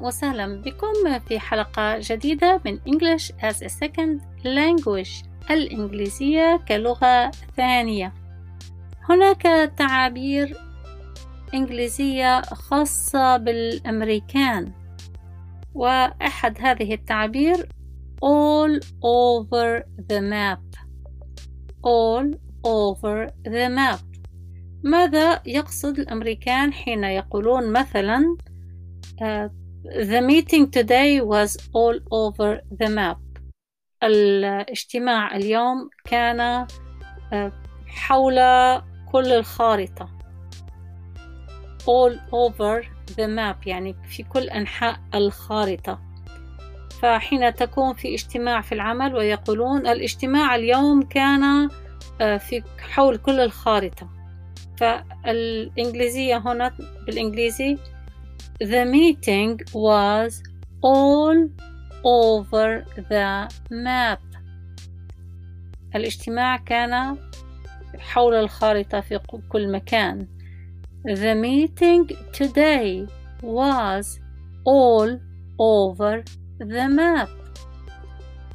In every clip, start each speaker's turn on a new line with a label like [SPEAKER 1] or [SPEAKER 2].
[SPEAKER 1] وسهلا بكم في حلقة جديدة من English as a Second Language الإنجليزية كلغة ثانية. هناك تعابير إنجليزية خاصة بالأمريكان وأحد هذه التعابير all over the map. all over the map. ماذا يقصد الأمريكان حين يقولون مثلا uh, the meeting today was all over the map. الاجتماع اليوم كان uh, حول كل الخارطة. All over the map يعني في كل أنحاء الخارطة. فحين تكون في اجتماع في العمل ويقولون الاجتماع اليوم كان في حول كل الخارطة. فالإنجليزية هنا بالإنجليزي The meeting was all over the map الاجتماع كان حول الخارطة في كل مكان The meeting today was all over the map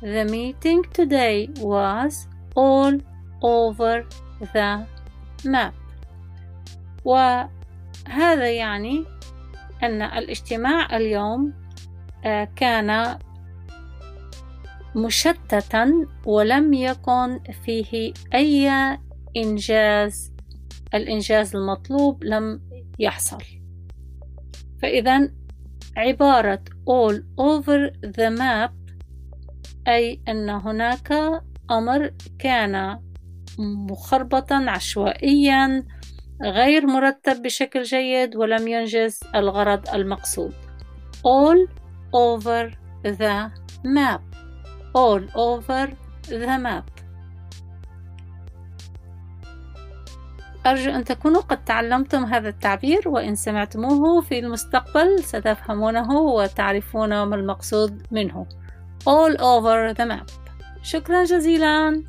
[SPEAKER 1] The meeting today was all over the map وهذا يعني أن الاجتماع اليوم كان مشتتا ولم يكن فيه أي إنجاز. الإنجاز المطلوب لم يحصل. فإذا عبارة all over the map أي أن هناك أمر كان مخربطا عشوائيا غير مرتب بشكل جيد ولم ينجز الغرض المقصود. All over the map. All over the map. أرجو أن تكونوا قد تعلمتم هذا التعبير وإن سمعتموه في المستقبل ستفهمونه وتعرفون ما المقصود منه. All over the map. شكرا جزيلا.